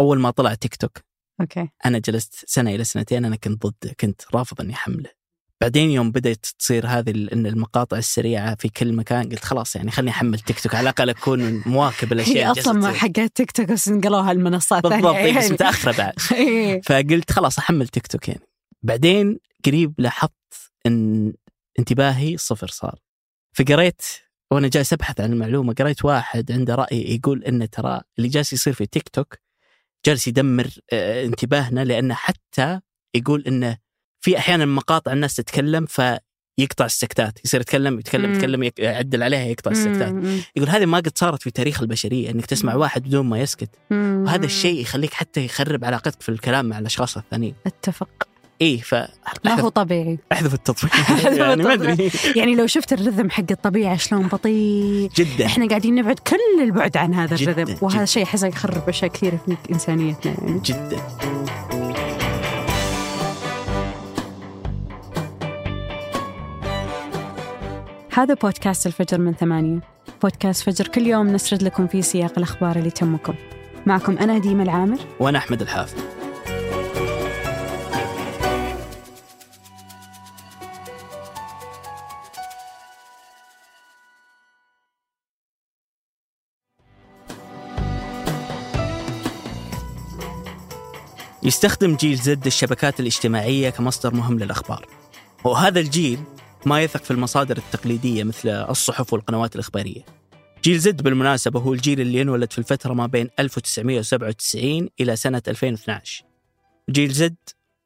أول ما طلع تيك توك أوكي أنا جلست سنة إلى سنتين أنا كنت ضده كنت رافض إني أحمله بعدين يوم بدأت تصير هذه إن المقاطع السريعة في كل مكان قلت خلاص يعني خليني أحمل تيك توك على الأقل أكون مواكب الأشياء هي أصلا. حقات تيك توك بس نقلوها المنصات بالضبط إيه، بس يعني. متأخرة بعد إيه. فقلت خلاص أحمل تيك توك يعني بعدين قريب لاحظت إن انتباهي صفر صار فقريت وأنا جالس أبحث عن المعلومة قريت واحد عنده رأي يقول إن ترى اللي جالس يصير في تيك توك جالس يدمر آه، انتباهنا لأنه حتى يقول انه في أحيانا مقاطع الناس تتكلم فيقطع السكتات يصير يتكلم يتكلم مم. يتكلم يعدل عليها يقطع السكتات. يقول هذه ما قد صارت في تاريخ البشرية إنك تسمع. واحد بدون ما يسكت مم. وهذا الشيء يخليك حتى يخرب علاقتك في الكلام مع الأشخاص الثانيين أتفق إيه ف لا هو طبيعي. أحذف التطبيق. يعني ما أدري. يعني لو شفت الرذم حق الطبيعة شلون بطيء. جدا. إحنا قاعدين نبعد كل البعد عن هذا الرذم وهذا. شيء احس يخرب أشياء كثيرة في إنسانيتنا. يعني جدا. هذا بودكاست الفجر من ثمانية. بودكاست فجر كل يوم نسرد لكم فيه سياق الأخبار اللي تهمكم. معكم أنا ديمة العامر. وأنا أحمد الحافظ. يستخدم جيل زد الشبكات الاجتماعية كمصدر مهم للأخبار. وهذا الجيل ما يثق في المصادر التقليدية مثل الصحف والقنوات الإخبارية. جيل زد بالمناسبة هو الجيل اللي انولد في الفترة ما بين 1997 إلى سنة 2012 جيل زد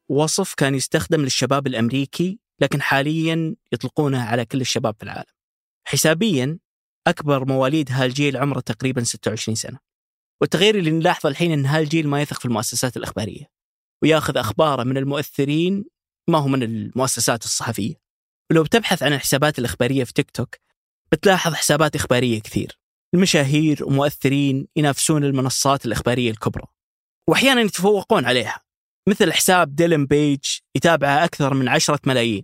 وصف كان يستخدم للشباب الأمريكي لكن حاليا يطلقونه على كل الشباب في العالم. حسابيا أكبر مواليد هالجيل عمره تقريبا 26 سنة. والتغيير اللي نلاحظه الحين أن هالجيل ما يثق في المؤسسات الإخبارية وياخذ أخباره من المؤثرين ما هو من المؤسسات الصحفية. ولو بتبحث عن الحسابات الإخبارية في تيك توك بتلاحظ حسابات إخبارية كثير. المشاهير ومؤثرين ينافسون المنصات الإخبارية الكبرى وأحيانا يتفوقون عليها مثل حساب ديلن بيج يتابعه أكثر من عشرة ملايين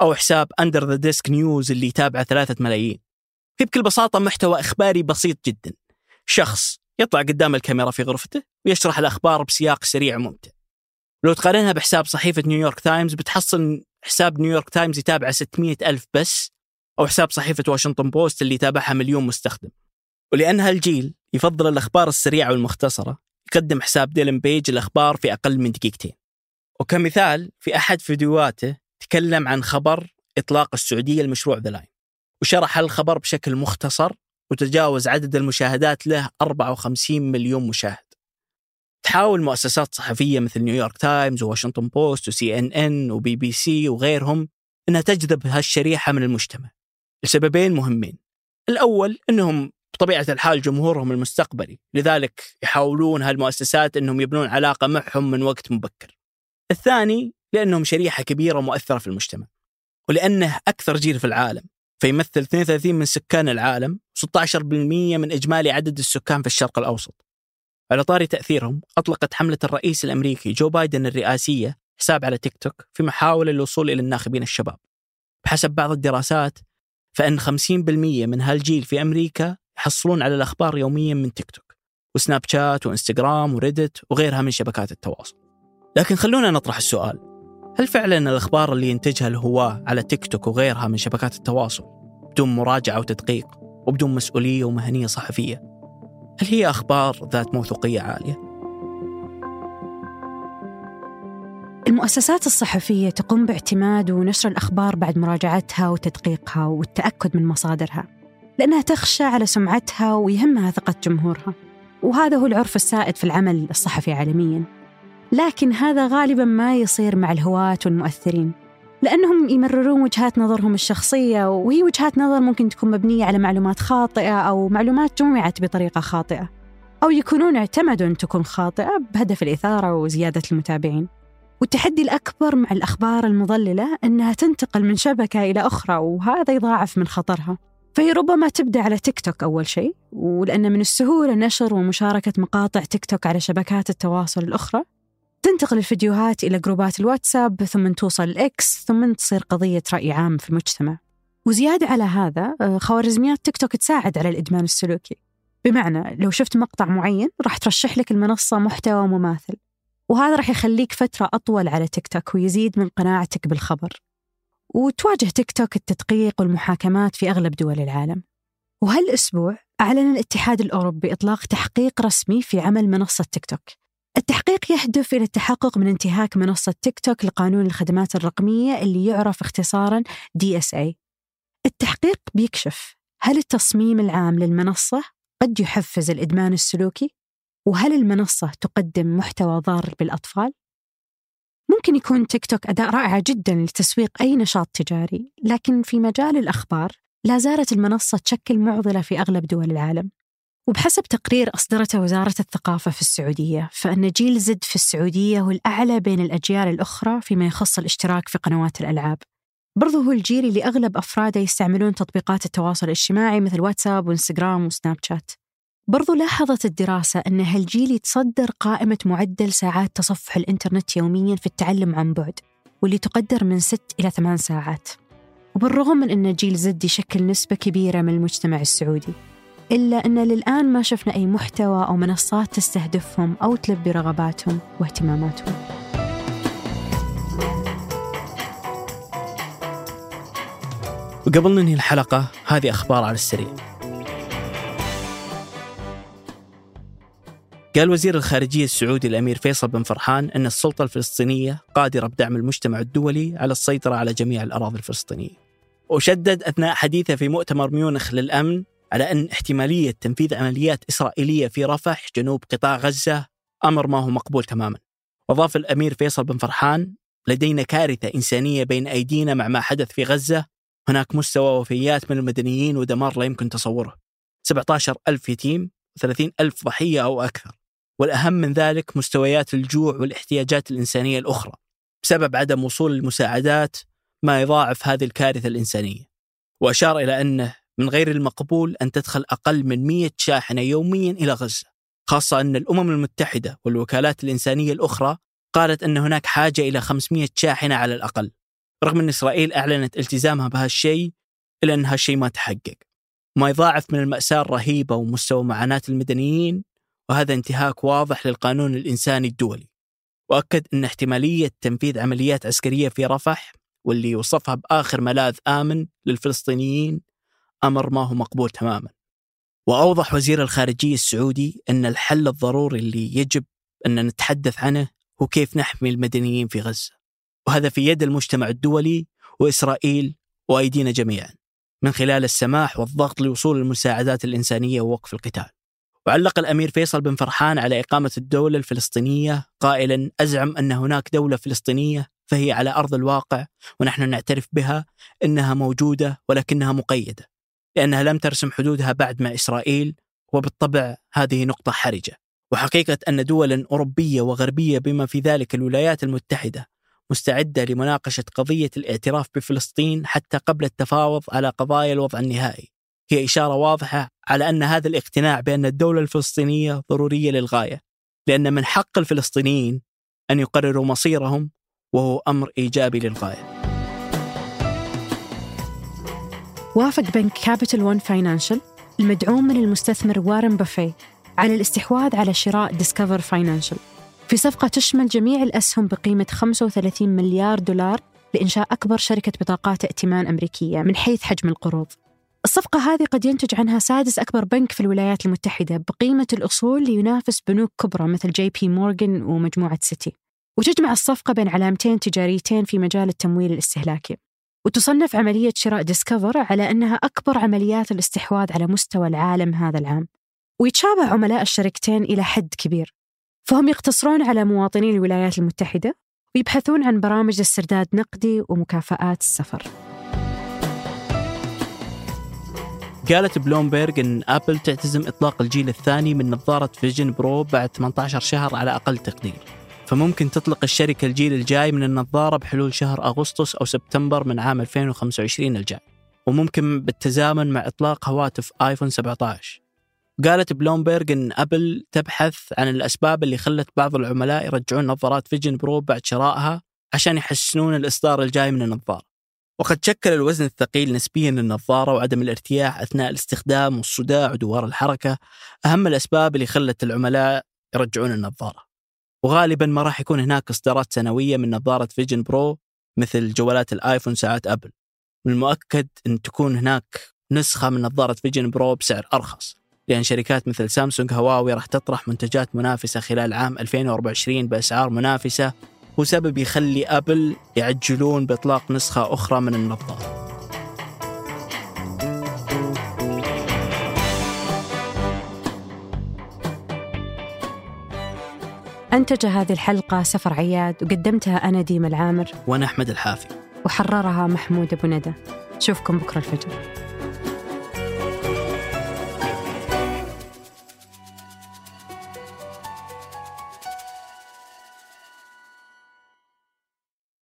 أو حساب Under the Desk News اللي يتابعه ثلاثة ملايين. هي بكل بساطة محتوى إخباري بسيط جدا. شخص يطلع قدام الكاميرا في غرفته ويشرح الأخبار بسياق سريع وممتع. لو تقارنها بحساب صحيفة نيويورك تايمز بتحصل حساب نيويورك تايمز يتابعه 600 ألف بس أو حساب صحيفة واشنطن بوست اللي يتابعها مليون مستخدم. ولأن هالجيل يفضل الأخبار السريعة والمختصرة يقدم حساب ديلن بيج الأخبار في أقل من دقيقتين. وكمثال في أحد فيديوهاته تكلم عن خبر إطلاق السعودية لمشروع The Line وشرح الخبر بشكل مختصر وتجاوز عدد المشاهدات له 54 مليون مشاهد. تحاول مؤسسات صحفية مثل نيويورك تايمز وواشنطن بوست وسي ان ان وبي بي سي وغيرهم إنها تجذب هالشريحة من المجتمع لسببين مهمين. الأول أنهم بطبيعة الحال جمهورهم المستقبلي لذلك يحاولون هالمؤسسات أنهم يبنون علاقة معهم من وقت مبكر. الثاني لأنهم شريحة كبيرة ومؤثرة في المجتمع ولأنه أكثر جيل في العالم فيمثل 32 من سكان العالم 16% من إجمالي عدد السكان في الشرق الأوسط. على طاري تأثيرهم أطلقت حملة الرئيس الأمريكي جو بايدن الرئاسية حساب على تيك توك في محاولة للوصول إلى الناخبين الشباب. بحسب بعض الدراسات فإن 50% من هالجيل في أمريكا يحصلون على الأخبار يوميا من تيك توك وسناب شات وإنستغرام وريدت وغيرها من شبكات التواصل. لكن خلونا نطرح السؤال هل فعلا الأخبار اللي ينتجها الهواة على تيك توك وغيرها من شبكات التواصل بدون مراجعة وتدقيق؟ وبدون مسؤولية ومهنية صحفية. هل هي أخبار ذات موثوقية عالية؟ المؤسسات الصحفية تقوم باعتماد ونشر الأخبار بعد مراجعتها وتدقيقها والتأكد من مصادرها لأنها تخشى على سمعتها ويهمها ثقة جمهورها. وهذا هو العرف السائد في العمل الصحفي عالمياً. لكن هذا غالباً ما يصير مع الهواة والمؤثرين. لأنهم يمررون وجهات نظرهم الشخصية وهي وجهات نظر ممكن تكون مبنية على معلومات خاطئة أو معلومات جمعت بطريقة خاطئة أو يكونون اعتمدوا أن تكون خاطئة بهدف الإثارة وزيادة المتابعين. والتحدي الأكبر مع الأخبار المضللة أنها تنتقل من شبكة إلى أخرى وهذا يضاعف من خطرها. فهي ربما تبدأ على تيك توك أول شيء ولأن من السهولة نشر ومشاركة مقاطع تيك توك على شبكات التواصل الأخرى. تنتقل الفيديوهات إلى جروبات الواتساب ثم توصل لإكس ثم تصير قضية رأي عام في المجتمع. وزيادة على هذا خوارزميات تيك توك تساعد على الإدمان السلوكي. بمعنى لو شفت مقطع معين راح ترشح لك المنصة محتوى مماثل. وهذا راح يخليك فترة أطول على تيك توك ويزيد من قناعتك بالخبر. وتواجه تيك توك التدقيق والمحاكمات في أغلب دول العالم. وهالأسبوع أعلن الاتحاد الأوروبي إطلاق تحقيق رسمي في عمل منصة تيك توك. التحقيق يهدف إلى التحقق من انتهاك منصة تيك توك لقانون الخدمات الرقمية اللي يعرف اختصارا DSA التحقيق بيكشف هل التصميم العام للمنصة قد يحفز الإدمان السلوكي؟ وهل المنصة تقدم محتوى ضار بالأطفال؟ ممكن يكون تيك توك أداة رائعة جدا لتسويق أي نشاط تجاري، لكن في مجال الأخبار لا زالت المنصة تشكل معضلة في أغلب دول العالم. وبحسب تقرير أصدرته وزارة الثقافة في السعودية فإن جيل زد في السعودية هو الأعلى بين الأجيال الأخرى فيما يخص الاشتراك في قنوات الألعاب. برضو هو الجيل اللي أغلب أفراده يستعملون تطبيقات التواصل الاجتماعي مثل واتساب وإنستغرام وسناب شات. برضو لاحظت الدراسة أن هالجيل يتصدر قائمة معدل ساعات تصفح الإنترنت يوميا في التعلم عن بعد واللي تقدر من 6 إلى 8 ساعات. وبالرغم من أن جيل زد يشكل نسبة كبيرة من المجتمع السعودي. إلا أن للآن ما شفنا أي محتوى أو منصات تستهدفهم أو تلبي رغباتهم واهتماماتهم. وقبل ننهي الحلقة هذه أخبار على السريع. قال وزير الخارجية السعودي الأمير فيصل بن فرحان أن السلطة الفلسطينية قادرة بدعم المجتمع الدولي على السيطرة على جميع الأراضي الفلسطينية. وشدد أثناء حديثه في مؤتمر ميونخ للأمن على أن احتمالية تنفيذ عمليات إسرائيلية في رفح جنوب قطاع غزة أمر ما هو مقبول تماما. وأضاف الأمير فيصل بن فرحان لدينا كارثة إنسانية بين أيدينا مع ما حدث في غزة. هناك مستوى وفيات من المدنيين ودمار لا يمكن تصوره. 17 ألف يتيم و30 ألف ضحية أو أكثر. والأهم من ذلك مستويات الجوع والاحتياجات الإنسانية الأخرى. بسبب عدم وصول المساعدات ما يضاعف هذه الكارثة الإنسانية. وأشار إلى أنه من غير المقبول أن تدخل أقل من 100 شاحنة يوميا إلى غزة خاصة أن الأمم المتحدة والوكالات الإنسانية الأخرى قالت أن هناك حاجة إلى 500 شاحنة على الأقل. رغم أن إسرائيل أعلنت التزامها بهالشيء إلا أن هالشيء ما تحقق. ما يضاعف من المأساة الرهيبة ومستوى معاناة المدنيين وهذا انتهاك واضح للقانون الإنساني الدولي. وأكد أن احتمالية تنفيذ عمليات عسكرية في رفح واللي وصفها بآخر ملاذ آمن للفلسطينيين أمر ما هو مقبول تماما. وأوضح وزير الخارجية السعودي أن الحل الضروري اللي يجب أن نتحدث عنه هو كيف نحمي المدنيين في غزة. وهذا في يد المجتمع الدولي وإسرائيل وأيدينا جميعا من خلال السماح والضغط لوصول المساعدات الإنسانية ووقف القتال. وعلق الأمير فيصل بن فرحان على إقامة الدولة الفلسطينية قائلا أزعم أن هناك دولة فلسطينية فهي على أرض الواقع ونحن نعترف بها إنها موجودة ولكنها مقيدة. لأنها لم ترسم حدودها بعد مع إسرائيل وبالطبع هذه نقطة حرجة. وحقيقة أن دولا أوروبية وغربية بما في ذلك الولايات المتحدة مستعدة لمناقشة قضية الاعتراف بفلسطين حتى قبل التفاوض على قضايا الوضع النهائي. هي إشارة واضحة على أن هذا الاقتناع بأن الدولة الفلسطينية ضرورية للغاية لأن من حق الفلسطينيين أن يقرروا مصيرهم وهو أمر إيجابي للغاية. وافق بنك كابيتال ون فاينانشال المدعوم من المستثمر وارن بافي على الاستحواذ على شراء ديسكفر فاينانشال في صفقة تشمل جميع الأسهم بقيمة 35 مليار دولار لإنشاء أكبر شركة بطاقات ائتمان أمريكية من حيث حجم القروض. الصفقة هذه قد ينتج عنها سادس أكبر بنك في الولايات المتحدة بقيمة الأصول لينافس بنوك كبرى مثل جي بي مورغان ومجموعة سيتي وتجمع الصفقة بين علامتين تجاريتين في مجال التمويل الاستهلاكي. وتصنف عملية شراء ديسكفر على أنها أكبر عمليات الاستحواذ على مستوى العالم هذا العام. ويتشابه عملاء الشركتين إلى حد كبير. فهم يقتصرون على مواطني الولايات المتحدة ويبحثون عن برامج استرداد نقدي ومكافآت السفر. قالت بلومبيرج أن أبل تعتزم إطلاق الجيل الثاني من نظارة Vision Pro بعد 18 شهر على أقل تقدير. فممكن تطلق الشركة الجيل الجاي من النظارة بحلول شهر أغسطس أو سبتمبر من عام 2025 الجاي. وممكن بالتزامن مع إطلاق هواتف آيفون 17 قالت بلومبيرج أن أبل تبحث عن الأسباب اللي خلت بعض العملاء يرجعون نظارات Vision Pro بعد شرائها عشان يحسنون الإصدار الجاي من النظارة. وقد شكل الوزن الثقيل نسبيا للنظارة وعدم الارتياح أثناء الاستخدام والصداع ودوار الحركة أهم الأسباب اللي خلت العملاء يرجعون النظارة. وغالبا ما راح يكون هناك إصدارات سنوية من نظارة Vision Pro مثل جوالات الآيفون ساعات أبل. من المؤكد أن تكون هناك نسخة من نظارة Vision Pro بسعر أرخص. لأن شركات مثل سامسونج هواوي راح تطرح منتجات منافسة خلال عام 2024 بأسعار منافسة وسبب يخلي أبل يعجلون بإطلاق نسخة أخرى من النظارة. أنتج هذه الحلقة سفر عياد وقدمتها أنا ديما العامر. وأنا أحمد الحافي. وحررها محمود أبو ندى. نشوفكم بكرة الفجر.